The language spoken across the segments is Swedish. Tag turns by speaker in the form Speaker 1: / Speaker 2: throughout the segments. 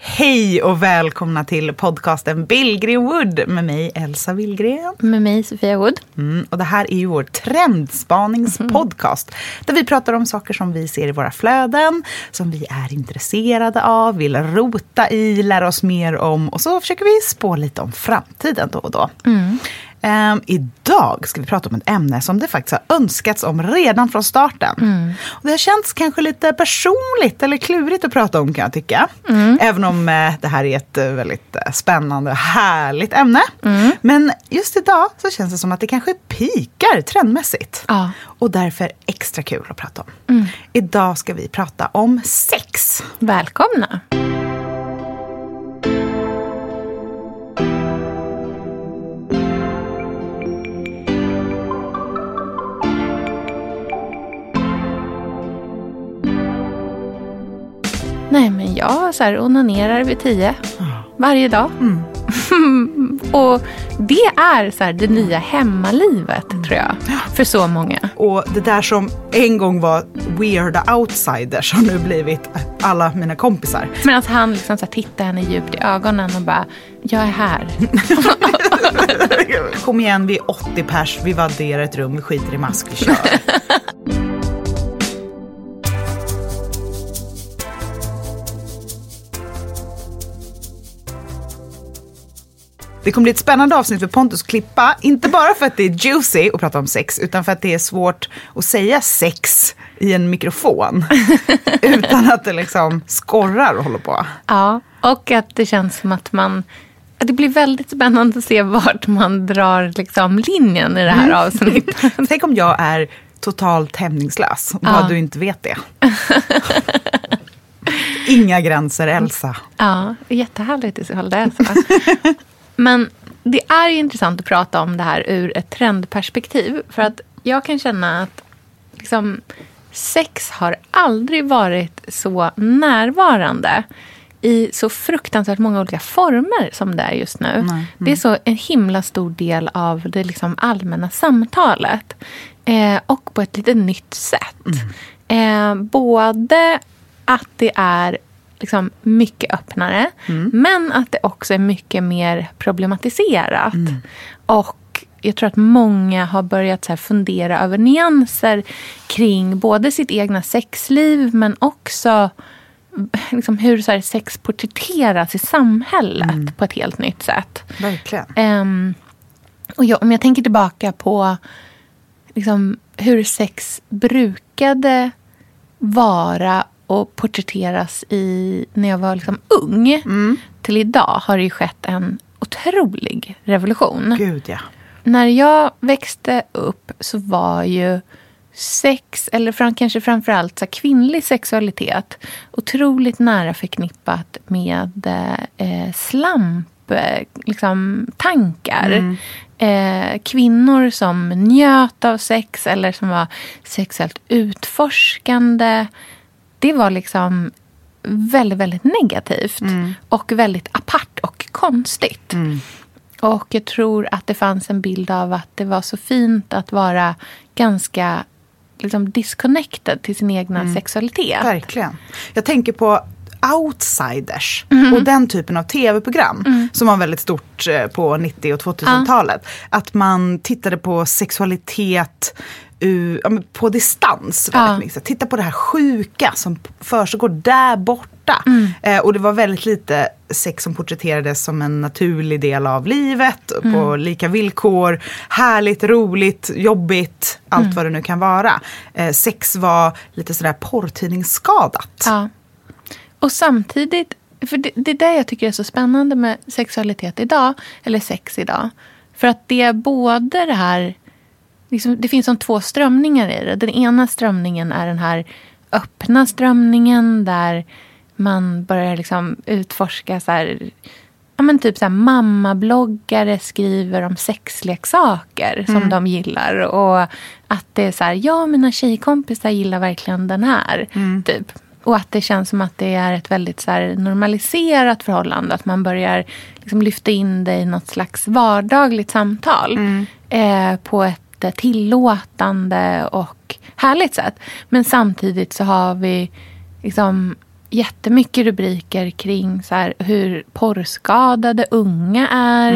Speaker 1: Hej och välkomna till podcasten Billgren Wood med mig Elsa Willgren.
Speaker 2: Med mig Sofia Wood.
Speaker 1: Mm, och det här är ju vår trendspaningspodcast där vi pratar om saker som vi ser i våra flöden, som vi är intresserade av, vill rota i, lära oss mer om och så försöker vi spå lite om framtiden då och då. Ehm, idag ska vi prata om ett ämne som det faktiskt har önskats om redan från starten. Och det har känts kanske lite personligt eller klurigt att prata om kan jag tycka. Även om eh, det här är ett eh, väldigt eh, spännande och härligt ämne. Men just idag så känns det som att det kanske pikar trendmässigt.
Speaker 2: Ja.
Speaker 1: Och därför extra kul att prata om. Idag ska vi prata om sex.
Speaker 2: Välkomna. Jag så här, onanerar vid tio varje dag. och det är så här, det nya hemmalivet, tror jag, för så många.
Speaker 1: Och det där som en gång var weirda outsiders har nu blivit alla mina kompisar.
Speaker 2: Medan han liksom så här, tittar henne djupt i ögonen och bara, jag är här.
Speaker 1: Kom igen, vi är 80 pers, vi vadderar ett rum, vi skiter i mask, vi kör. Det kommer bli ett spännande avsnitt för Pontus att klippa. Inte bara för att det är juicy att prata om sex, utan för att det är svårt att säga sex i en mikrofon. utan att det liksom skorrar och håller på.
Speaker 2: Ja, och att det känns som att man... Det blir väldigt spännande att se vart man drar liksom linjen i det här avsnittet.
Speaker 1: Tänk om jag är totalt hämningslös, och
Speaker 2: Ja.
Speaker 1: du inte vet det. Inga gränser, Elsa.
Speaker 2: Ja, jättehärligt i så fall det är så. Men det är intressant att prata om det här ur ett trendperspektiv. För att jag kan känna att liksom, sex har aldrig varit så närvarande i så fruktansvärt många olika former som det är just nu. Det är så en himla stor del av det liksom allmänna samtalet. Eh, och på ett lite nytt sätt. Eh, både att det är liksom mycket öppnare. Men att det också är mycket mer problematiserat. Och jag tror att många har börjat så fundera över nyanser kring både sitt egna sexliv men också liksom hur så sex porträtteras i samhället på ett helt nytt sätt.
Speaker 1: Verkligen.
Speaker 2: Ehm, och jag, om jag tänker tillbaka på liksom, hur sex brukade vara och porträtteras i, när jag var liksom ung till idag har det ju skett en otrolig revolution.
Speaker 1: Gud ja.
Speaker 2: När jag växte upp så var ju sex, eller fram, kanske framförallt så kvinnlig sexualitet otroligt nära förknippat med eh, slamp, eh, liksom, tankar. Eh, kvinnor som njöt av sex eller som var sexuellt utforskande. Det var liksom väldigt, väldigt negativt. Och väldigt apart och konstigt. Och jag tror att det fanns en bild av att det var så fint att vara ganska liksom disconnected till sin egna sexualitet.
Speaker 1: Verkligen. Jag tänker på Outsiders och den typen av tv-program som var väldigt stort eh, på 90 och 2000-talet. Att man tittade på sexualitet ur, ja, på distans.
Speaker 2: Ja.
Speaker 1: Mycket. Titta på det här sjuka som försiggår där borta. Eh, och det var väldigt lite sex som porträtterades som en naturlig del av livet. På lika villkor. Härligt, roligt, jobbigt. Allt vad det nu kan vara. Eh, sex var lite sådär porrtidningsskadat.
Speaker 2: Ja. Och samtidigt för det, det är det jag tycker är så spännande med sexualitet idag. Eller sex idag. För att det är både det här... Liksom, det finns som två strömningar i det. Den ena strömningen är den här öppna strömningen där man börjar liksom utforska så här, ja, men typ så här, mammabloggare skriver om sexleksaker som
Speaker 1: Mm.
Speaker 2: de gillar. Och att det är så här, ja mina tjejkompisar gillar verkligen den här.
Speaker 1: Mm.
Speaker 2: Typ. Och att det känns som att det är ett väldigt så här, normaliserat förhållande. Att man börjar liksom lyfta in det i något slags vardagligt samtal.
Speaker 1: Mm.
Speaker 2: Eh, på ett tillåtande och härligt sätt. Men samtidigt så har vi liksom jättemycket rubriker kring så här, hur porrskadade unga är.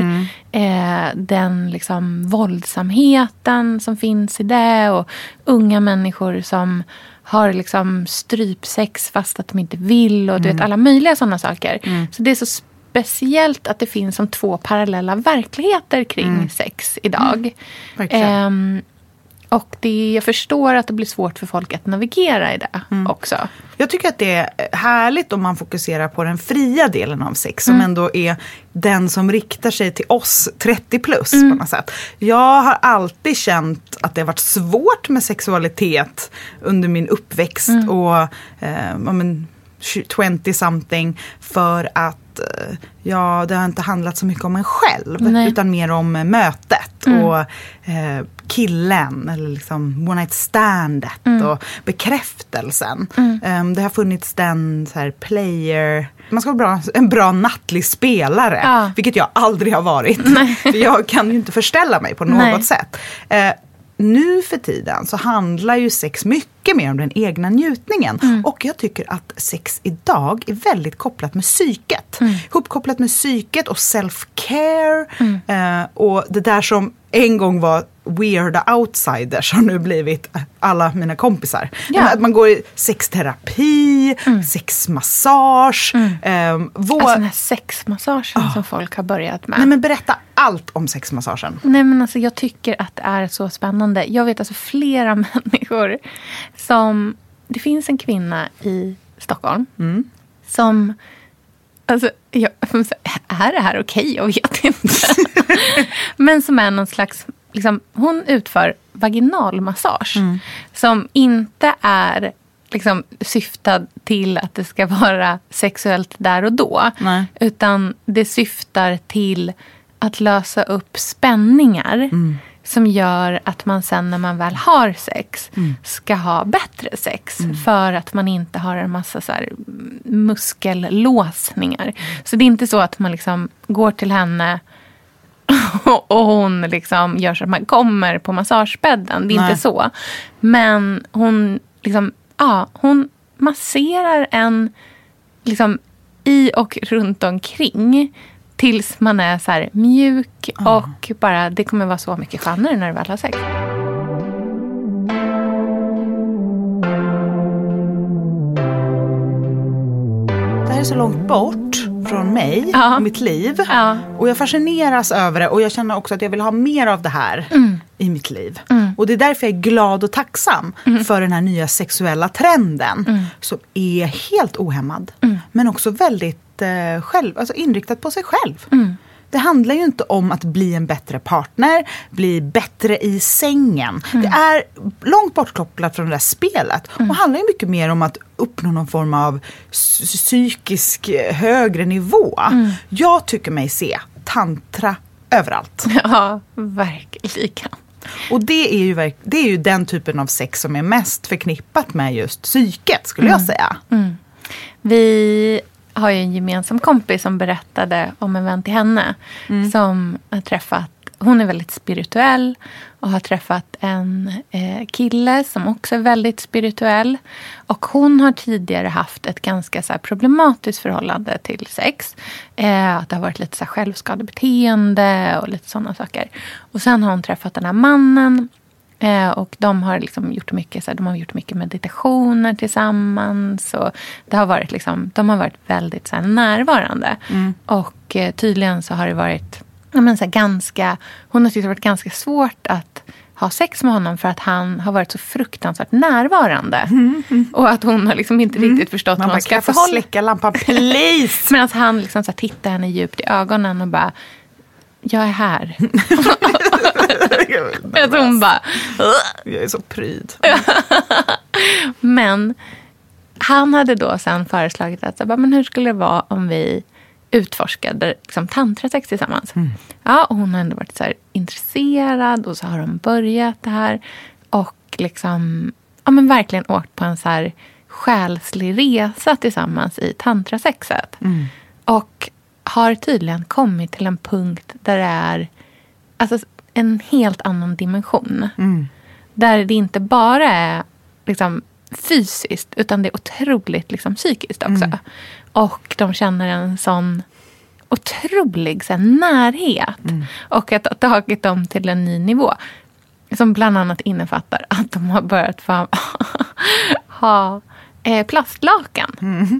Speaker 2: Eh, den liksom våldsamheten som finns i det. Och unga människor som har liksom strypsex fast att de inte vill. Och du vet, alla möjliga sådana saker. Så det är så speciellt att det finns som två parallella verkligheter kring sex idag.
Speaker 1: Verkligen.
Speaker 2: Ehm, och det, jag förstår att det blir svårt för folk att navigera i det också.
Speaker 1: Jag tycker att det är härligt om man fokuserar på den fria delen av sex som ändå är den som riktar sig till oss 30 plus på något sätt. Jag har alltid känt att det har varit svårt med sexualitet under min uppväxt och eh, ja, men, 20 something för att eh, ja, det har inte handlat så mycket om en själv
Speaker 2: Nej.
Speaker 1: utan mer om mötet och eh, killen eller liksom one night standet och bekräftelsen. Ehm, det har funnits den så här player, man ska vara bra, en bra nattlig spelare,
Speaker 2: Ja.
Speaker 1: vilket jag aldrig har varit. För jag kan ju inte förställa mig på något
Speaker 2: Nej.
Speaker 1: sätt. Eh, nu för tiden så handlar ju sex mycket mer om den egna njutningen.
Speaker 2: Mm.
Speaker 1: Och jag tycker att sex idag är väldigt kopplat med psyket.
Speaker 2: Mm.
Speaker 1: Ihopkopplat med psyket och self-care.
Speaker 2: Mm.
Speaker 1: Eh, och det där som en gång var weirda outsiders har nu blivit alla mina kompisar.
Speaker 2: Ja.
Speaker 1: Att man går i sexterapi, sexmassage. Eh, vår...
Speaker 2: Alltså den här sexmassagen som folk har börjat med.
Speaker 1: Nej men berätta allt om sexmassagen.
Speaker 2: Nej, men alltså, jag tycker att det är så spännande. Jag vet alltså flera människor som... Det finns en kvinna i Stockholm som... Alltså, jag, är det här okej? Jag vet inte. men som är någon slags... Liksom, hon utför vaginalmassage som inte är liksom, syftad till att det ska vara sexuellt där och då.
Speaker 1: Nej.
Speaker 2: Utan det syftar till att lösa upp spänningar som gör att man sen när man väl har sex ska ha bättre sex. För att man inte har en massa så muskellåsningar. Så det är inte så att man liksom går till henne och hon liksom gör så att man kommer på massagebädden. Det är
Speaker 1: Nej.
Speaker 2: inte så. Men hon, liksom, ja, hon masserar en liksom, i och runt omkring tills man är så mjuk och bara det kommer vara så mycket skönare när du väl har sex.
Speaker 1: Det här är så långt bort från mig
Speaker 2: Ja.
Speaker 1: mitt liv.
Speaker 2: Ja.
Speaker 1: Och jag fascineras över det och jag känner också att jag vill ha mer av det här
Speaker 2: Mm.
Speaker 1: i mitt liv. Och det är därför jag är glad och tacksam
Speaker 2: Mm.
Speaker 1: för den här nya sexuella trenden. Som är helt ohämmad.
Speaker 2: Mm.
Speaker 1: Men också väldigt eh, själv, alltså inriktad på sig själv.
Speaker 2: Mm.
Speaker 1: Det handlar ju inte om att bli en bättre partner, bli bättre i sängen.
Speaker 2: Mm.
Speaker 1: Det är långt bortkopplat från det där spelet. Och handlar ju mycket mer om att uppnå någon form av psy- psykisk eh, högre nivå.
Speaker 2: Mm.
Speaker 1: Jag tycker mig se tantra överallt.
Speaker 2: Ja, verkligen.
Speaker 1: Och det är, ju, det är ju den typen av sex som är mest förknippat med just psyket skulle jag säga.
Speaker 2: Vi har ju en gemensam kompis som berättade om en vän till henne. Som har träffat, hon är väldigt spirituell och har träffat en eh, kille som också är väldigt spirituell. Och hon har tidigare haft ett ganska så här, problematiskt förhållande till sex. Eh, att det har varit lite så här, självskadebeteende och lite sådana saker. Och sen har hon träffat den här mannen Eh, och de har liksom gjort mycket, så här, de har gjort mycket meditationer tillsammans. Och det har varit liksom, de har varit väldigt så här, närvarande. Och eh, tydligen så har det varit ja, men, så här, ganska... Hon har tyckt det varit ganska svårt att ha sex med honom för att han har varit så fruktansvärt närvarande. Och att hon har liksom inte riktigt förstått
Speaker 1: Man
Speaker 2: hur hon
Speaker 1: kan
Speaker 2: ska
Speaker 1: jag få
Speaker 2: förhålla
Speaker 1: släcka lampan please?
Speaker 2: Medan han liksom så här tittar henne djupt i ögonen och bara, jag är här. Att hon bara,
Speaker 1: jag är så pryd.
Speaker 2: Men han hade då sen föreslagit att så bara, men hur skulle det vara om vi utforskade liksom, tantrasex tillsammans. Ja, och hon har ändå varit så här, intresserad och så har de börjat det här. Och liksom, ja, men verkligen åkt på en så här själslig resa tillsammans i tantrasexet. Och har tydligen kommit till en punkt där det är alltså, en helt annan dimension. Där det inte bara är liksom, fysiskt utan det är otroligt liksom, psykiskt också. Och de känner en sån otrolig så här, närhet. Och att ha tagit dem till en ny nivå. Som bland annat innefattar att de har börjat få ha eh, plastlakan.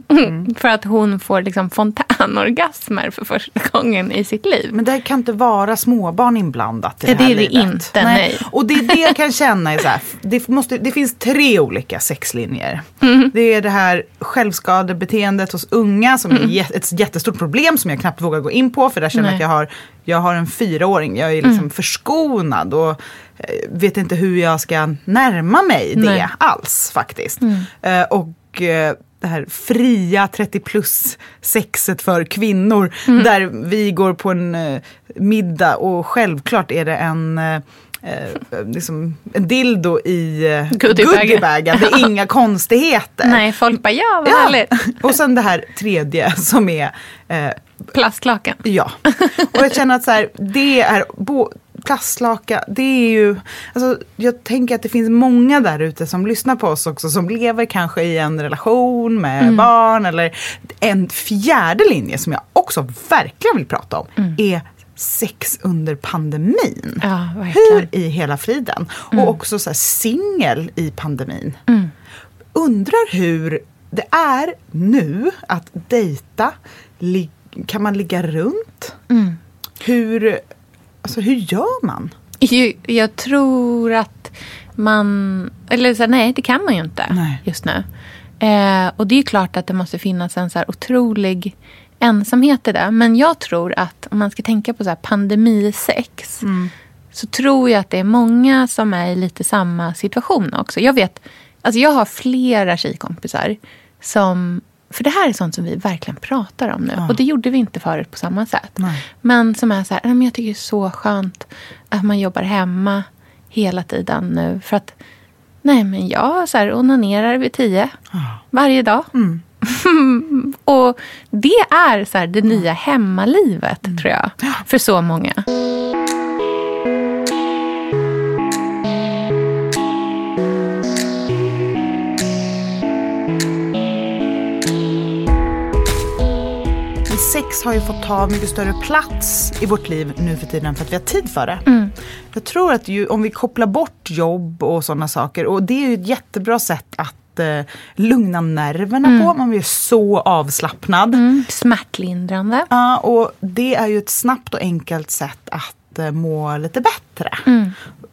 Speaker 2: För att hon får liksom fontänorgasmer för första gången i sitt liv.
Speaker 1: Men det kan inte vara småbarn inblandat i
Speaker 2: Nej,
Speaker 1: det här
Speaker 2: det är det
Speaker 1: livet.
Speaker 2: inte, nej.
Speaker 1: Och det är det jag kan känna är så här, det, måste, det finns tre olika sexlinjer.
Speaker 2: Mm.
Speaker 1: Det är det här självskadebeteendet hos unga som är jä- ett jättestort problem som jag knappt vågar gå in på för där känner jag
Speaker 2: Mm. Nej.
Speaker 1: att jag har, jag har en fyraåring, jag är liksom förskonad och eh, vet inte hur jag ska närma mig det
Speaker 2: Nej. Mm.
Speaker 1: alls faktiskt. Eh, och eh, det här fria 30 plus sexet för kvinnor.
Speaker 2: Mm.
Speaker 1: Där vi går på en middag och självklart är det en eh, liksom en dildo i eh,
Speaker 2: Goodiebagen.
Speaker 1: goodiebagen. Det är inga konstigheter.
Speaker 2: Nej, folk bara ja, vad
Speaker 1: Ja.
Speaker 2: härligt.
Speaker 1: Och sen det här tredje som är eh,
Speaker 2: Plastlakan.
Speaker 1: Ja, och jag känner att så här, det är bo, plastlaka, det är ju, alltså, jag tänker att det finns många där ute som lyssnar på oss också som lever kanske i en relation med
Speaker 2: Mm.
Speaker 1: barn eller en fjärde linje som jag också verkligen vill prata om är sex under pandemin.
Speaker 2: Mm. Ja. Mm.
Speaker 1: Hur i hela friden? Och också så här, singel i pandemin.
Speaker 2: Mm.
Speaker 1: Undrar hur det är nu att dejta. Li- kan man ligga runt?
Speaker 2: Mm.
Speaker 1: Hur, alltså, hur gör man?
Speaker 2: Jag tror att man... Eller så här, nej, det kan man ju inte
Speaker 1: Nej.
Speaker 2: just nu. Eh, och det är klart att det måste finnas en så här otrolig ensamhet i det. Men jag tror att om man ska tänka på så här pandemisex så tror jag att det är många som är i lite samma situation också. Jag vet, alltså jag har flera tjejkompisar som... För det här är sånt som vi verkligen pratar om nu. Och det gjorde vi inte förut på samma sätt.
Speaker 1: Nej.
Speaker 2: Men som är så här, "Nej, men jag tycker det är så skönt att man jobbar hemma hela tiden nu. För att, nej men jag så här, onanerar vid tio varje dag. och det är så här, det nya hemmalivet tror jag. För så många.
Speaker 1: Sex har ju fått ta mycket större plats i vårt liv nu för tiden för att vi har tid för det. Jag tror att ju, om vi kopplar bort jobb och sådana saker, och det är ju ett jättebra sätt att eh, lugna nerverna på. Man blir så avslappnad.
Speaker 2: Mm. Smärtlindrande.
Speaker 1: Ja, och det är ju ett snabbt och enkelt sätt att eh, må lite bättre.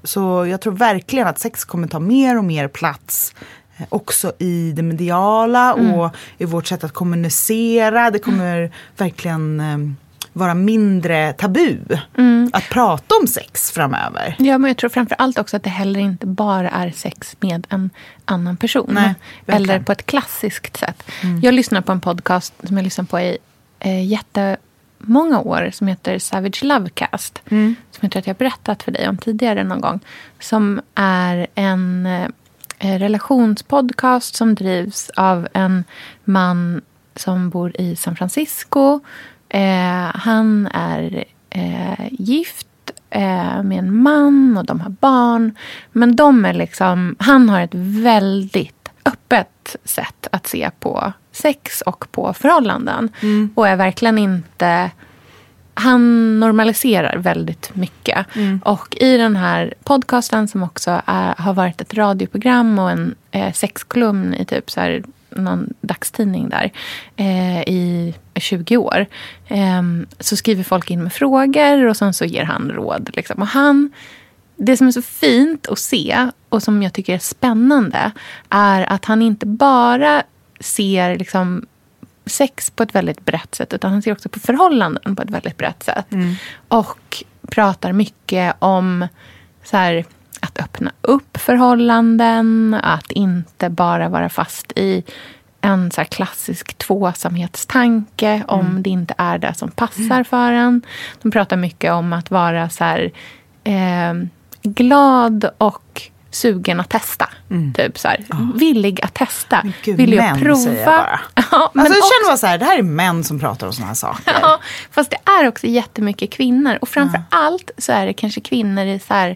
Speaker 1: Så jag tror verkligen att sex kommer ta mer och mer plats också i det mediala och i vårt sätt att kommunicera. Det kommer verkligen eh, vara mindre tabu att prata om sex framöver.
Speaker 2: Ja, men jag tror framför allt också att det heller inte bara är sex med en annan person.
Speaker 1: Nej,
Speaker 2: eller på ett klassiskt sätt. Jag lyssnar på en podcast som jag lyssnar på i eh, jättemånga år som heter Savage Lovecast. Som jag tror att jag har berättat för dig om tidigare någon gång. Som är en eh, relationspodcast som drivs av en man som bor i San Francisco. Eh, han är eh, gift eh, med en man och de har barn. Men de är liksom, han har ett väldigt öppet sätt att se på sex och på förhållanden. Och är verkligen inte... Han normaliserar väldigt mycket. Och i den här podcasten som också är, har varit ett radioprogram och en eh, sexkolumn i typ så här, någon dagstidning där eh, i 20 år. Eh, så skriver folk in med frågor och sen så ger han råd. Liksom. Och han det som är så fint att se och som jag tycker är spännande är att han inte bara ser liksom sex på ett väldigt brett sätt utan han ser också på förhållanden på ett väldigt brett sätt. Och pratar mycket om så här, att öppna upp förhållanden, att inte bara vara fast i en så klassisk tvåsamhetstanke om det inte är det som passar för en. De pratar mycket om att vara så här, eh, glad och sugen att testa. Typ så här, villig att testa.
Speaker 1: Men gud,
Speaker 2: Vill
Speaker 1: män,
Speaker 2: prova.
Speaker 1: säger jag bara.
Speaker 2: Ja, men
Speaker 1: alltså, jag
Speaker 2: också-
Speaker 1: känner bara så här, det här är män som pratar om såna här saker.
Speaker 2: Ja, fast det är också jättemycket kvinnor. Och framför allt så är det kanske kvinnor i så här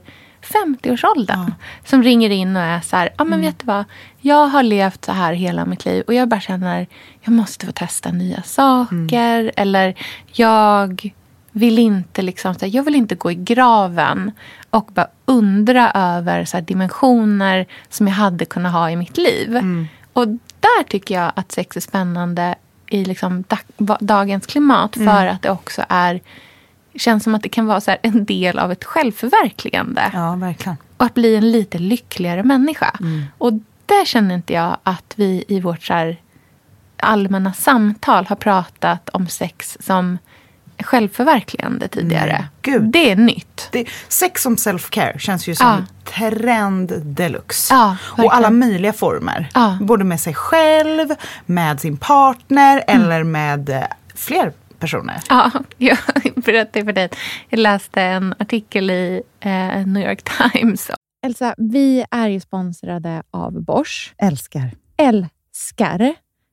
Speaker 2: 50-årsåldern som ringer in och är så här, ja men vet du vad, jag har levt så här hela mitt liv och jag bara känner, jag måste få testa nya saker. Eller jag vill inte liksom, så här, jag vill inte gå i graven och bara undra över så här, dimensioner som jag hade kunnat ha i mitt liv. Och där tycker jag att sex är spännande i liksom dag, dagens klimat för att det också är känns som att det kan vara så här en del av ett självförverkligande.
Speaker 1: Ja, verkligen.
Speaker 2: Och att bli en lite lyckligare människa. Och där känner inte jag att vi i vårt så allmänna samtal har pratat om sex som självförverkligande tidigare.
Speaker 1: Gud.
Speaker 2: Det är nytt.
Speaker 1: Det, sex som self-care känns ju som
Speaker 2: Ja.
Speaker 1: trend deluxe.
Speaker 2: Ja,
Speaker 1: och alla möjliga former.
Speaker 2: Ja.
Speaker 1: Både med sig själv, med sin partner
Speaker 2: Mm.
Speaker 1: eller med eh, fler personer.
Speaker 2: Ja, jag berättade för dig. Jag läste en artikel i eh, New York Times. Elsa, vi är ju sponsrade av Bosch.
Speaker 1: Älskar.
Speaker 2: älskar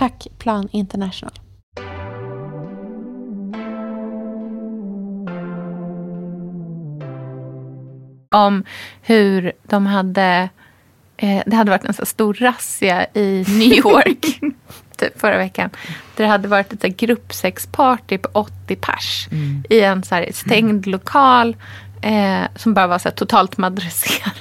Speaker 2: Tack Plan International. Om hur de hade... Eh, det hade varit en så stor razzia i New York typ förra veckan. Där det hade varit ett gruppsexparty på 80 pers i en så stängd lokal eh, som bara var så totalt madresserad.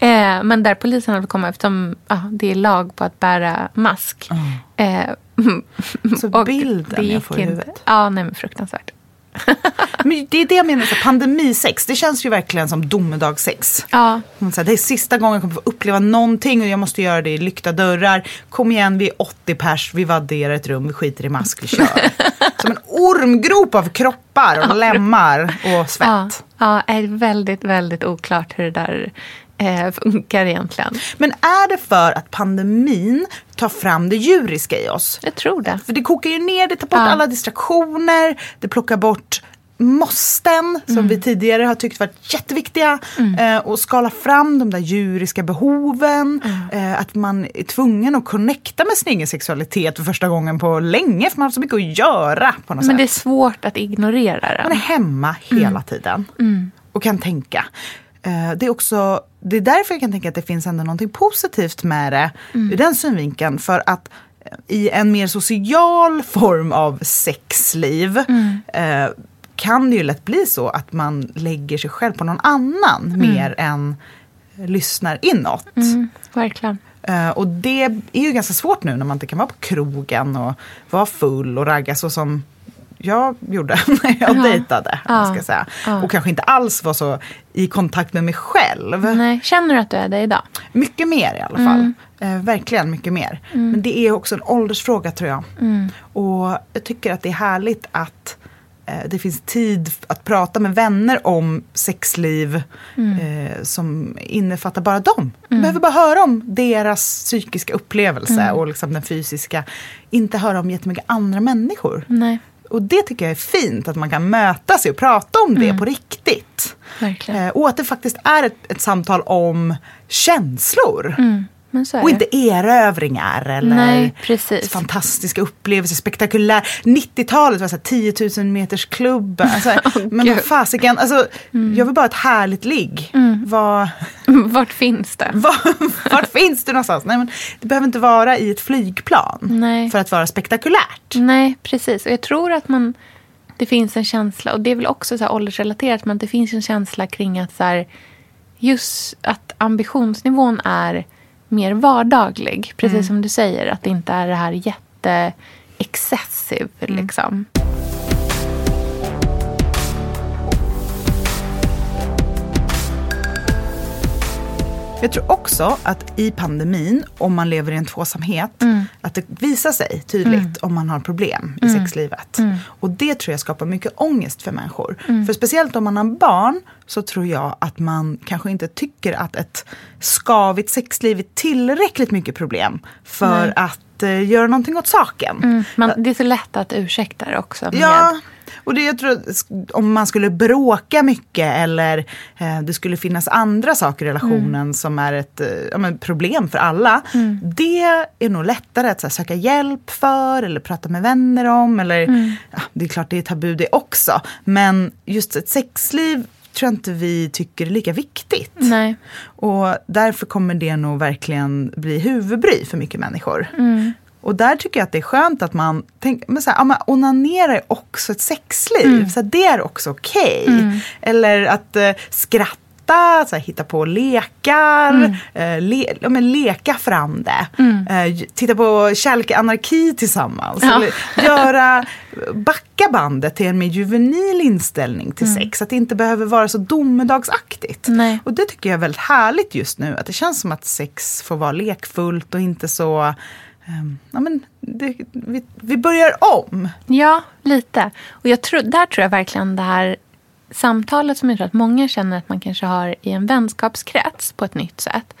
Speaker 2: Eh, men där polisen hade kommit eftersom ja, det är lag på att bära mask. Eh,
Speaker 1: Så
Speaker 2: och
Speaker 1: bilden jag får i
Speaker 2: inte.
Speaker 1: huvudet.
Speaker 2: Ja, nej men fruktansvärt.
Speaker 1: Men det är det jag menar, så pandemisex, det känns ju verkligen som domedagssex.
Speaker 2: Ja,
Speaker 1: här, Det är sista gången jag kommer få uppleva någonting och jag måste göra det i lyckta dörrar. Kom igen, vi är 80 pers, vi vadderar ett rum, vi skiter i mask, vi kör. Som en ormgrop av kroppar och lemmar och
Speaker 2: ja,
Speaker 1: svett.
Speaker 2: ja, är väldigt, väldigt oklart hur det där eh, funkar egentligen.
Speaker 1: Men är det för att pandemin tar fram det djuriska i oss?
Speaker 2: Jag tror det.
Speaker 1: För det kokar ju ner, det tar bort
Speaker 2: Ja.
Speaker 1: alla distraktioner, det plockar bort måsten som
Speaker 2: Mm.
Speaker 1: vi tidigare har tyckt varit jätteviktiga eh, och skala fram de där djuriska behoven.
Speaker 2: Mm.
Speaker 1: Eh, att man är tvungen att connecta med sin egen sexualitet för första gången på länge för man har så mycket att göra på något
Speaker 2: Men det är
Speaker 1: sätt.
Speaker 2: svårt att ignorera
Speaker 1: Man är
Speaker 2: den.
Speaker 1: hemma
Speaker 2: Mm.
Speaker 1: hela tiden och kan tänka. Eh, Det är, också, det är därför jag kan tänka att det finns ändå någonting positivt med det
Speaker 2: Mm.
Speaker 1: ur den synvinkeln. För att eh, i en mer social form av sexliv
Speaker 2: Mm.
Speaker 1: eh, kan det ju lätt bli så att man lägger sig själv på någon annan mer än lyssnar inåt.
Speaker 2: Mm, verkligen.
Speaker 1: Eh, och det är ju ganska svårt nu när man inte kan vara på krogen och vara full och ragga så som jag gjorde när jag
Speaker 2: Ja.
Speaker 1: dejtade.
Speaker 2: Ja.
Speaker 1: Ska säga.
Speaker 2: Ja.
Speaker 1: Och kanske inte alls var så i kontakt med mig själv.
Speaker 2: Nej, känner du att du är det idag?
Speaker 1: Mycket mer i alla fall. Eh, verkligen mycket mer. Men det är också en åldersfråga tror jag. Och jag tycker att det är härligt att eh, det finns tid att prata med vänner om sexliv eh, som innefattar bara dem. Man behöver bara höra om deras psykiska upplevelse och liksom den fysiska. Inte höra om jättemycket andra människor.
Speaker 2: Nej,
Speaker 1: Och det tycker jag är fint, att man kan möta sig och prata om det på riktigt.
Speaker 2: verkligen.
Speaker 1: Eh, och att det faktiskt är ett, ett samtal om känslor.
Speaker 2: Är
Speaker 1: Och inte erövringar eller
Speaker 2: Nej,
Speaker 1: fantastiska upplevelser, spektakulär. 90-talet var så här 10 000 meters klubb. Alltså, men
Speaker 2: Gud.
Speaker 1: vad fasiken, alltså, jag vill bara ha ett härligt ligg. Vad,
Speaker 2: Vart finns det?
Speaker 1: vart finns det någonstans? Nej, men det behöver inte vara i ett flygplan
Speaker 2: Nej.
Speaker 1: för att vara spektakulärt.
Speaker 2: Nej, precis. Och jag tror att man, det finns en känsla, och det är väl också så här åldersrelaterat, men det finns en känsla kring att så här, just att ambitionsnivån är mer vardaglig. Precis som du säger, att det inte är det här jätte excessive liksom.
Speaker 1: Jag tror också att i pandemin, om man lever i en tvåsamhet,
Speaker 2: Mm.
Speaker 1: att det visar sig tydligt om man har problem i sexlivet.
Speaker 2: Mm.
Speaker 1: Och det tror jag skapar mycket ångest för människor. För speciellt om man har barn så tror jag att man kanske inte tycker att ett skavigt sexliv är tillräckligt mycket problem för
Speaker 2: Nej.
Speaker 1: att eh, göra någonting åt saken.
Speaker 2: Mm. Man, det är så lätt att ursäkta det också. Med,
Speaker 1: Ja, och det jag tror om man skulle bråka mycket eller eh, det skulle finnas andra saker i relationen som är ett eh, problem för alla. Det är nog lättare att här, söka hjälp för eller prata med vänner om. Eller, ja, det är klart det är tabu det också. Men just ett sexliv tror jag inte vi tycker är lika viktigt.
Speaker 2: Nej.
Speaker 1: Och därför kommer det nog verkligen bli huvudbry för mycket människor.
Speaker 2: Mm.
Speaker 1: Och där tycker jag att det är skönt att man tänker, men så här, ja, men onanera är också ett sexliv,
Speaker 2: Mm.
Speaker 1: så det är också okej. Eller att eh, skratta, så här, hitta på lekar,
Speaker 2: Mm.
Speaker 1: eh, le, ja, men leka fram det. Eh, titta på kärlek anarki tillsammans.
Speaker 2: Ja.
Speaker 1: Göra, backa bandet till en mer juvenil inställning till sex. Att det inte behöver vara så domedagsaktigt.
Speaker 2: Nej.
Speaker 1: Och det tycker jag är väldigt härligt just nu. Att det känns som att sex får vara lekfullt och inte så... ehm, ja, men det, vi, vi börjar om.
Speaker 2: Ja, lite. Och jag tror, där tror jag verkligen det här samtalet som jag tror att många känner att man kanske har i en vänskapskrets på ett nytt sätt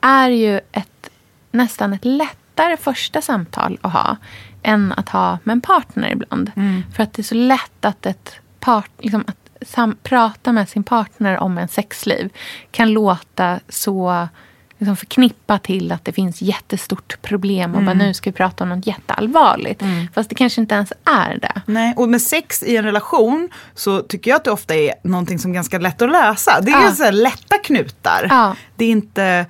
Speaker 2: är ju ett, nästan ett lättare första samtal att ha än att ha med en partner ibland. För att det är så lätt att ett part, liksom att sam, prata med sin partner om en sexliv kan låta så liksom förknippa till att det finns jättestort problem och bara nu ska vi prata om något jätteallvarligt. Fast det kanske inte ens är det.
Speaker 1: Nej, och med sex i en relation så tycker jag att det ofta är någonting som är ganska lätt att lösa. Det är
Speaker 2: Ja.
Speaker 1: så lätta knutar.
Speaker 2: Ja.
Speaker 1: Det är inte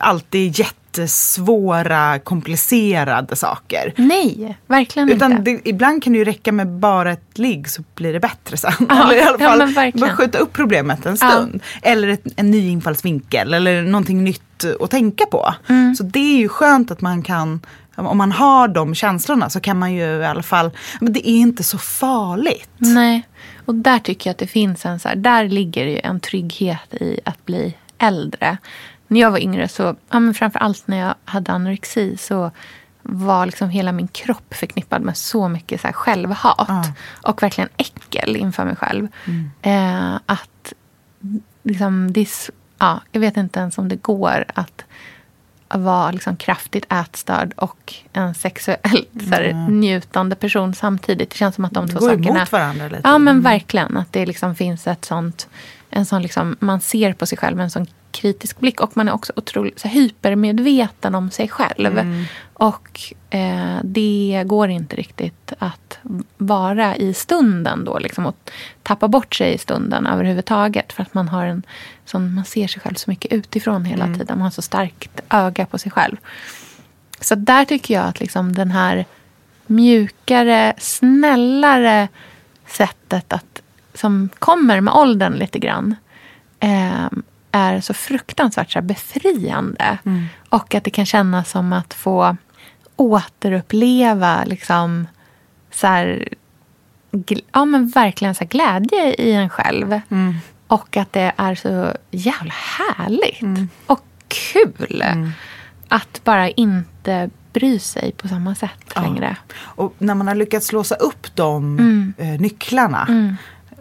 Speaker 1: alltid jättesvåra, komplicerade saker.
Speaker 2: Nej, verkligen
Speaker 1: Utan
Speaker 2: inte.
Speaker 1: det, ibland kan det ju räcka med bara ett ligg så blir det bättre sen.
Speaker 2: Ja,
Speaker 1: eller i alla
Speaker 2: ja,
Speaker 1: fall
Speaker 2: verkligen.
Speaker 1: bara skjuta upp problemet en
Speaker 2: Ja.
Speaker 1: stund. Eller ett, en ny infallsvinkel eller någonting nytt att tänka på.
Speaker 2: Mm.
Speaker 1: Så det är ju skönt att man kan, om man har de känslorna så kan man ju i alla fall, men det är inte så farligt.
Speaker 2: Nej, och där tycker jag att det finns en så här, där ligger ju en trygghet i att bli äldre. När jag var yngre så, ja men framför allt när jag hade anorexi så var liksom hela min kropp förknippad med så mycket så här självhat.
Speaker 1: Ja.
Speaker 2: Och verkligen äckel inför mig själv. Eh, att liksom, det ja, jag vet inte ens om det går att vara liksom kraftigt ätstörd och en sexuellt så här, njutande person samtidigt. Det känns som att de
Speaker 1: Det
Speaker 2: två
Speaker 1: går
Speaker 2: sakerna...
Speaker 1: emot varandra lite.
Speaker 2: Ja, men
Speaker 1: Mm.
Speaker 2: verkligen. Att det liksom finns ett sånt... En sån liksom, man ser på sig själv med en sån kritisk blick. Och man är också otroligt så här, hypermedveten om sig själv.
Speaker 1: Mm.
Speaker 2: Och eh, det går inte riktigt att vara i stunden då. Liksom, och tappa bort sig i stunden överhuvudtaget. För att man har en sån, man ser sig själv så mycket utifrån hela
Speaker 1: Mm.
Speaker 2: tiden. Man har så starkt öga på sig själv. Så där tycker jag att liksom den här mjukare, snällare sättet att, som kommer med åldern lite grann eh, är så fruktansvärt så befriande. Och att det kan kännas som att få återuppleva liksom, så här, ja, men verkligen så glädje i en själv. Och att det är så jävla härligt. Och kul. att bara inte bry sig på samma sätt
Speaker 1: Ja.
Speaker 2: längre.
Speaker 1: Och när man har lyckats låsa upp de
Speaker 2: Mm.
Speaker 1: eh, nycklarna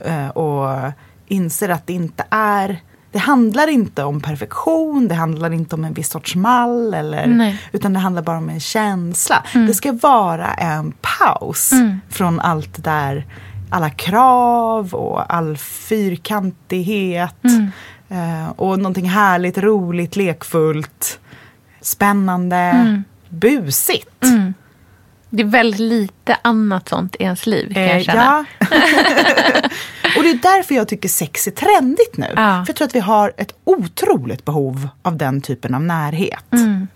Speaker 1: eh, och inser att det inte är det handlar inte om perfektion, det handlar inte om en viss sorts mall. Eller,
Speaker 2: Nej.
Speaker 1: utan det handlar bara om en känsla. Det ska vara en paus från allt det där, alla krav och all fyrkantighet. Eh, och någonting härligt, roligt, lekfullt, spännande, busigt.
Speaker 2: Det är väldigt lite annat sånt i ens liv kan jag
Speaker 1: Eh,
Speaker 2: känna.
Speaker 1: ja. det är därför jag tycker sex är trendigt nu.
Speaker 2: Ja.
Speaker 1: För jag tror att vi har ett otroligt behov av den typen av närhet.
Speaker 2: Mm.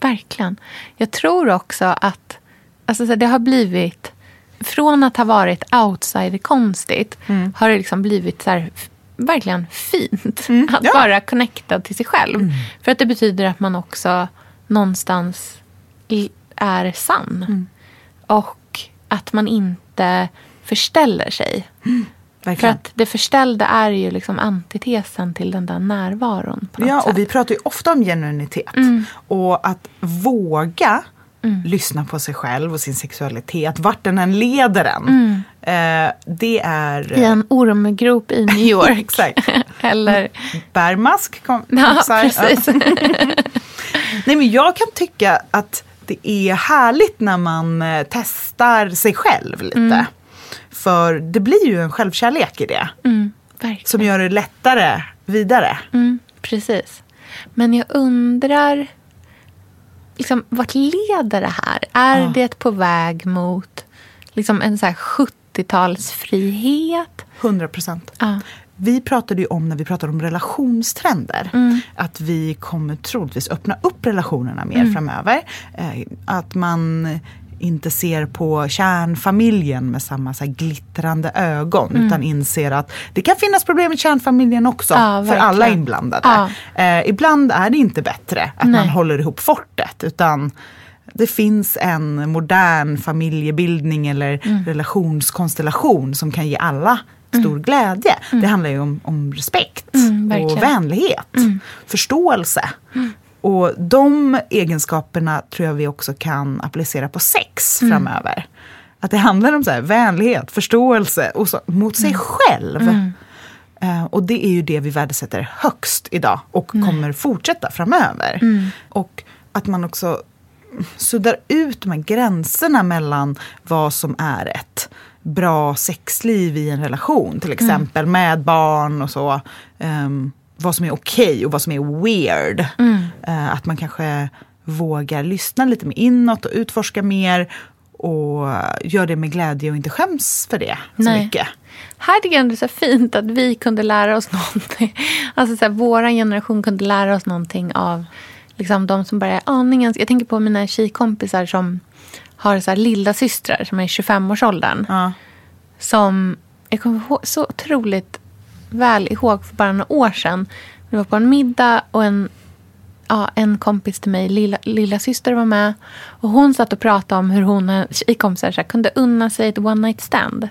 Speaker 2: Verkligen. Jag tror också att alltså, det har blivit... Från att ha varit outsider-konstigt
Speaker 1: Mm.
Speaker 2: har det liksom blivit så här, verkligen fint att
Speaker 1: Mm. ja. Mm.
Speaker 2: vara connectad till sig själv. För att det betyder att man också någonstans i- är sann.
Speaker 1: Mm.
Speaker 2: Och att man inte förställer sig. För
Speaker 1: Verkligen.
Speaker 2: att det förställda är ju liksom antitesen till den där närvaron.
Speaker 1: Ja,
Speaker 2: sätt.
Speaker 1: och vi pratar ju ofta om genuinitet.
Speaker 2: Mm.
Speaker 1: Och att våga lyssna på sig själv och sin sexualitet, vart den än leder en. Eh, det är...
Speaker 2: Mm. I en ormgrop i New York.
Speaker 1: Exakt.
Speaker 2: Eller...
Speaker 1: Bärmask kom,
Speaker 2: Ja, precis.
Speaker 1: Nej, men jag kan tycka att det är härligt när man eh, testar sig själv lite. För det blir ju en självkärlek i det.
Speaker 2: Mm.
Speaker 1: Som gör det lättare vidare.
Speaker 2: Mm, precis. Men jag undrar, liksom, vart leder det här? Är
Speaker 1: Ja.
Speaker 2: det på väg mot liksom, en så här 70-talsfrihet?
Speaker 1: 100 procent.
Speaker 2: Ja.
Speaker 1: Vi pratade ju om när vi pratade om relationstrender.
Speaker 2: Mm.
Speaker 1: Att vi kommer troligtvis öppna upp relationerna mer
Speaker 2: Mm.
Speaker 1: framöver. Eh, att man inte ser på kärnfamiljen med samma så glittrande ögon. Utan inser att det kan finnas problem i kärnfamiljen också.
Speaker 2: Mm. Ja,
Speaker 1: för alla inblandade.
Speaker 2: Ja.
Speaker 1: Eh, ibland är det inte bättre att man
Speaker 2: Nej.
Speaker 1: håller ihop fortet. Utan det finns en modern familjebildning eller
Speaker 2: Mm.
Speaker 1: relationskonstellation som kan ge alla stor glädje. Det handlar ju om, om respekt
Speaker 2: Mm,
Speaker 1: och vänlighet, förståelse. Och de egenskaperna tror jag vi också kan applicera på sex framöver. Att det handlar om så här, vänlighet, förståelse och så, mot sig själv. Eh, och det är ju det vi värdesätter högst idag och kommer fortsätta framöver. Och att man också suddar ut de här gränserna mellan vad som är ett bra sexliv i en relation, till exempel med barn och så. Ehm, vad som är okej och vad som är weird. Eh, att man kanske vågar lyssna lite mer inåt och utforska mer och gör det med glädje och inte skäms för det så
Speaker 2: Nej.
Speaker 1: mycket.
Speaker 2: Här tycker jag det är så fint att vi kunde lära oss någonting. Alltså så här, våra generation kunde lära oss någonting av liksom, de som bara är aningen. Jag tänker på mina tjejkompisar som har så här, lilla systrar som är i 25-årsåldern.
Speaker 1: Ja.
Speaker 2: Som jag kommer ihåg, så otroligt väl ihåg för bara några år sedan. Vi var på en middag och en, ja, en kompis till mig, lilla, lilla syster var med. Och hon satt och pratade om hur hon och tjejkompisar så här, kunde unna sig ett one night stand.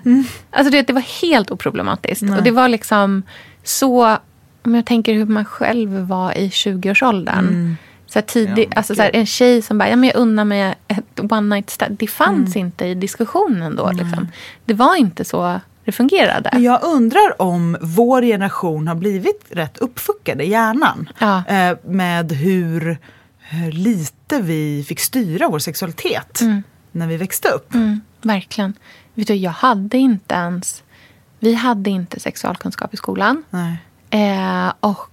Speaker 2: Alltså det, det var helt oproblematiskt. Och det var liksom så, om jag tänker hur man själv var i 20-årsåldern. Så här tidig, alltså så här, en tjej som bara, ja men jag unnar mig ett one night stand. Det fanns inte i diskussionen då. Liksom. Det var inte så det fungerade.
Speaker 1: Men jag undrar om vår generation har blivit rätt uppfuckade i hjärnan.
Speaker 2: Ja.
Speaker 1: Eh, med hur, hur lite vi fick styra vår sexualitet när vi växte upp.
Speaker 2: Mm, verkligen. Vet du, jag hade inte ens... Vi hade inte sexualkunskap i skolan. Eh, och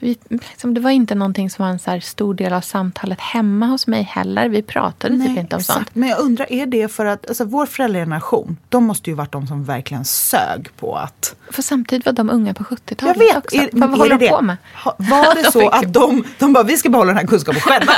Speaker 2: vi, liksom, det var inte någonting som var en så stor del av samtalet hemma hos mig heller. Vi pratade typ inte om
Speaker 1: exakt.
Speaker 2: sånt.
Speaker 1: Men jag undrar, är det för att alltså, vår föräldrageneration, de måste ju varit de som verkligen sög på att
Speaker 2: För samtidigt var de unga på 70-talet
Speaker 1: Jag vet,
Speaker 2: också.
Speaker 1: är,
Speaker 2: Vad håller de på med?
Speaker 1: Var det
Speaker 2: De
Speaker 1: så att de, de bara, vi ska behålla den här kunskapen själva?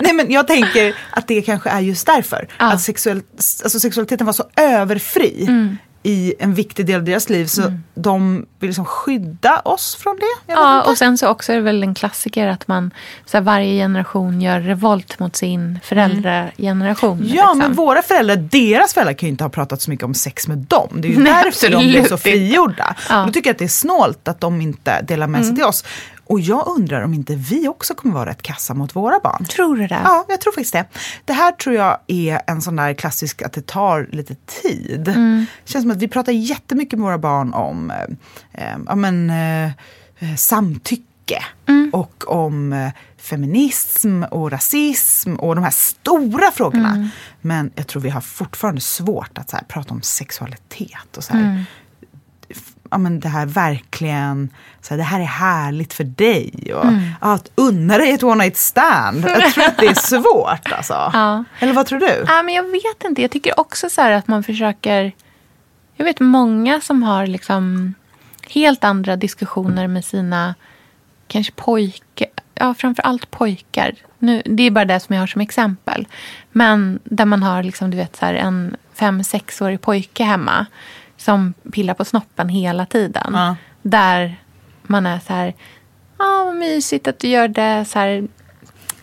Speaker 1: Nej men jag tänker att det kanske är just därför.
Speaker 2: Ja.
Speaker 1: Att sexuell, alltså sexualiteten var så överfri
Speaker 2: Mm.
Speaker 1: I en viktig del av deras liv. Så de vill liksom skydda oss från det.
Speaker 2: Ja,
Speaker 1: inte.
Speaker 2: och sen så också är det väl en klassiker att man så här, varje generation gör revolt mot sin föräldrageneration.
Speaker 1: Ja,
Speaker 2: liksom.
Speaker 1: men våra föräldrar, deras föräldrar kan ju inte ha pratat så mycket om sex med dem. Det är ju
Speaker 2: Nej,
Speaker 1: därför de blev så
Speaker 2: absolut
Speaker 1: frigjorda.
Speaker 2: Ja. Mm.
Speaker 1: Och då tycker jag att det är snålt att de inte delar med sig till oss. Och jag undrar om inte vi också kommer vara rätt kassa mot våra barn.
Speaker 2: Tror du det?
Speaker 1: Ja, jag tror faktiskt det. Det här tror jag är en sån där klassisk att det tar lite tid.
Speaker 2: Mm.
Speaker 1: Känns som att vi pratar jättemycket med våra barn om eh, eh, ja, men, eh, eh, samtycke
Speaker 2: Mm.
Speaker 1: och om eh, feminism och rasism och de här stora frågorna.
Speaker 2: Mm.
Speaker 1: Men jag tror vi har fortfarande svårt att så här, prata om sexualitet och så här,
Speaker 2: Mm.
Speaker 1: Ja, men det här verkligen, så här, det här är härligt för dig. Och,
Speaker 2: Mm.
Speaker 1: att unna dig ett one night stand. Jag tror att det är svårt alltså.
Speaker 2: Ja.
Speaker 1: Eller vad tror du?
Speaker 2: Ja, men jag vet inte. Jag tycker också så här att man försöker... Jag vet många som har liksom helt andra diskussioner med sina kanske pojkar. Ja, framför allt pojkar. Nu, det är bara det som jag har som exempel. Men där man har liksom, du vet, så här, en fem sexårig pojke hemma som pillar på snoppen hela tiden.
Speaker 1: Ja.
Speaker 2: Där man är så här, ja vad mysigt att du gör det. Så här,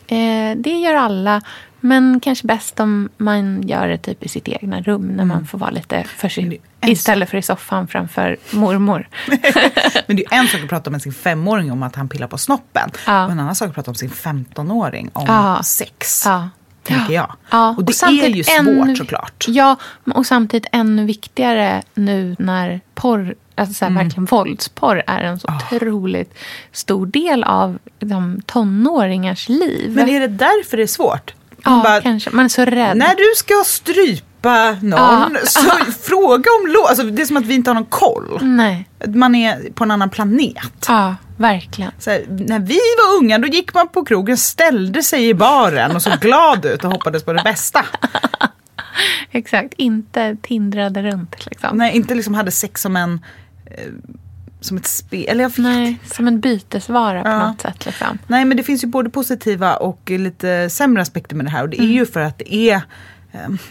Speaker 2: Eh, det gör alla. Men kanske bäst om man gör det typ i sitt egna rum när man får vara lite för sig.
Speaker 1: Mm.
Speaker 2: Istället för i soffan framför mormor.
Speaker 1: Men det är en sak att prata med sin femåring om att han pillar på snoppen.
Speaker 2: Ja.
Speaker 1: Och en annan sak att prata om sin 15-åring om
Speaker 2: Ja.
Speaker 1: sex.
Speaker 2: Ja.
Speaker 1: Tänker jag.
Speaker 2: Ja,
Speaker 1: och det är
Speaker 2: samtidigt
Speaker 1: ju svårt
Speaker 2: ännu-
Speaker 1: såklart.
Speaker 2: Ja, och samtidigt ännu viktigare nu när porr, alltså så här,
Speaker 1: Mm.
Speaker 2: verkligen våldsporr är en så
Speaker 1: Ah.
Speaker 2: otroligt stor del av de tonåringars liv.
Speaker 1: Men är det därför det är svårt?
Speaker 2: ja,
Speaker 1: Man bara,
Speaker 2: kanske. Man är så rädd.
Speaker 1: När du ska strypa någon,
Speaker 2: Ja.
Speaker 1: så fråga om lov. Alltså, det är som att vi inte har någon koll.
Speaker 2: Nej.
Speaker 1: Man är på en annan planet.
Speaker 2: Ja, verkligen.
Speaker 1: Så här, när vi var unga då gick man på krogen, ställde sig i baren och såg glad ut och hoppades på det bästa.
Speaker 2: Exakt. Inte tindrade runt liksom.
Speaker 1: Nej, inte liksom hade sex som en... Eh, som ett spel. Jag
Speaker 2: Nej, som en bytesvara på
Speaker 1: Ja.
Speaker 2: något sätt. Liksom.
Speaker 1: Nej, men det finns ju både positiva och lite sämre aspekter med det här. Och det är
Speaker 2: Mm.
Speaker 1: ju för att det är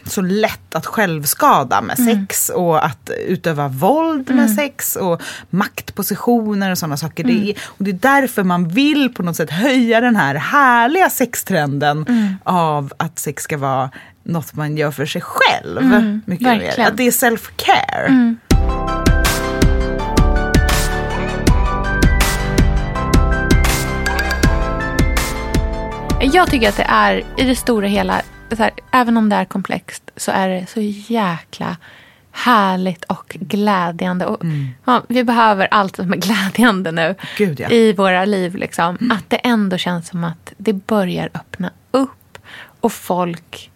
Speaker 1: så lätt att självskada med
Speaker 2: Mm.
Speaker 1: sex och att utöva våld med sex och maktpositioner och sådana saker.
Speaker 2: Mm.
Speaker 1: Det är, och det är därför man vill på något sätt höja den här härliga sextrenden
Speaker 2: Mm.
Speaker 1: av att sex ska vara något man gör för sig själv. mycket mer.
Speaker 2: Mm.
Speaker 1: Att det är self-care.
Speaker 2: Jag tycker att det är, i det stora hela, så här, även om det är komplext, så är det så jäkla härligt och glädjande. Och, ja, vi behöver allt som är glädjande nu
Speaker 1: Gud, ja.
Speaker 2: i våra liv. Liksom. Att det ändå känns som att det börjar öppna upp och folk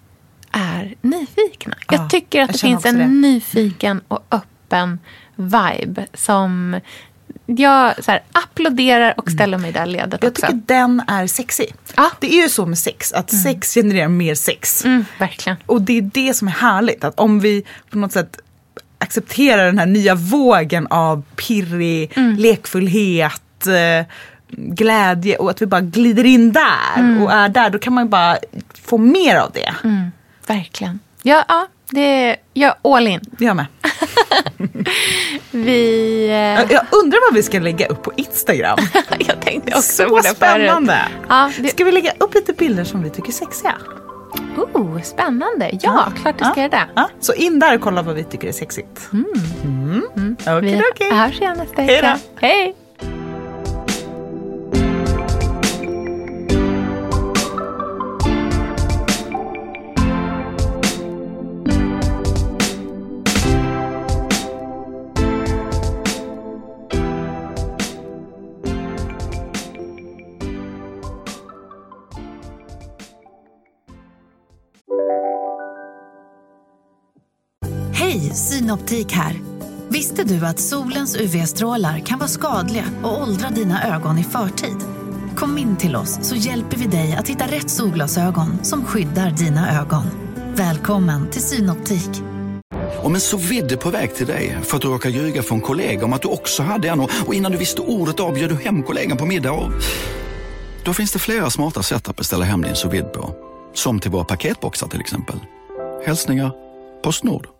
Speaker 2: är nyfikna.
Speaker 1: Ja,
Speaker 2: jag tycker att
Speaker 1: jag
Speaker 2: det finns en
Speaker 1: det.
Speaker 2: nyfiken och öppen vibe som jag så här, applåderar och ställer mig i det ledet
Speaker 1: Jag
Speaker 2: också.
Speaker 1: tycker den är sexig.
Speaker 2: Ja.
Speaker 1: Det är ju så med sex, att sex genererar mer sex.
Speaker 2: Mm, verkligen.
Speaker 1: Och det är det som är härligt, att om vi på något sätt accepterar den här nya vågen av pirrig lekfullhet, eh, glädje och att vi bara glider in där och är där, då kan man ju bara få mer av det.
Speaker 2: Mm, verkligen. Ja, ja det jag är all in.
Speaker 1: Jag med.
Speaker 2: Vi... eh,
Speaker 1: Jag, jag undrar vad vi ska lägga upp på Instagram.
Speaker 2: jag tänkte också
Speaker 1: så
Speaker 2: på det förut.
Speaker 1: spännande.
Speaker 2: Ja, det,
Speaker 1: Ska vi lägga upp lite bilder som vi tycker är sexiga?
Speaker 2: oh, spännande. Ja, klart du ska göra det.
Speaker 1: Ja, så in där och kolla vad vi tycker är sexigt. Mm. Okej,
Speaker 2: Vi
Speaker 1: okej.
Speaker 2: hörs igen nästa
Speaker 1: Hej då.
Speaker 2: vecka. Hej!
Speaker 3: Synoptik här. Visste du att solens UV-strålar kan vara skadliga och åldra dina ögon i förtid? Kom in till oss så hjälper vi dig att hitta rätt solglasögon som skyddar dina ögon. Välkommen till Synoptik.
Speaker 4: Om en så vidde på väg till dig för att du råkar ljuga från kollega om att du också hade en och innan du visste ordet av du hem kollegan på middag och... Då finns det flera smarta sätt att beställa hem din sous på. Som till våra paketboxar till exempel. Hälsningar Postnord.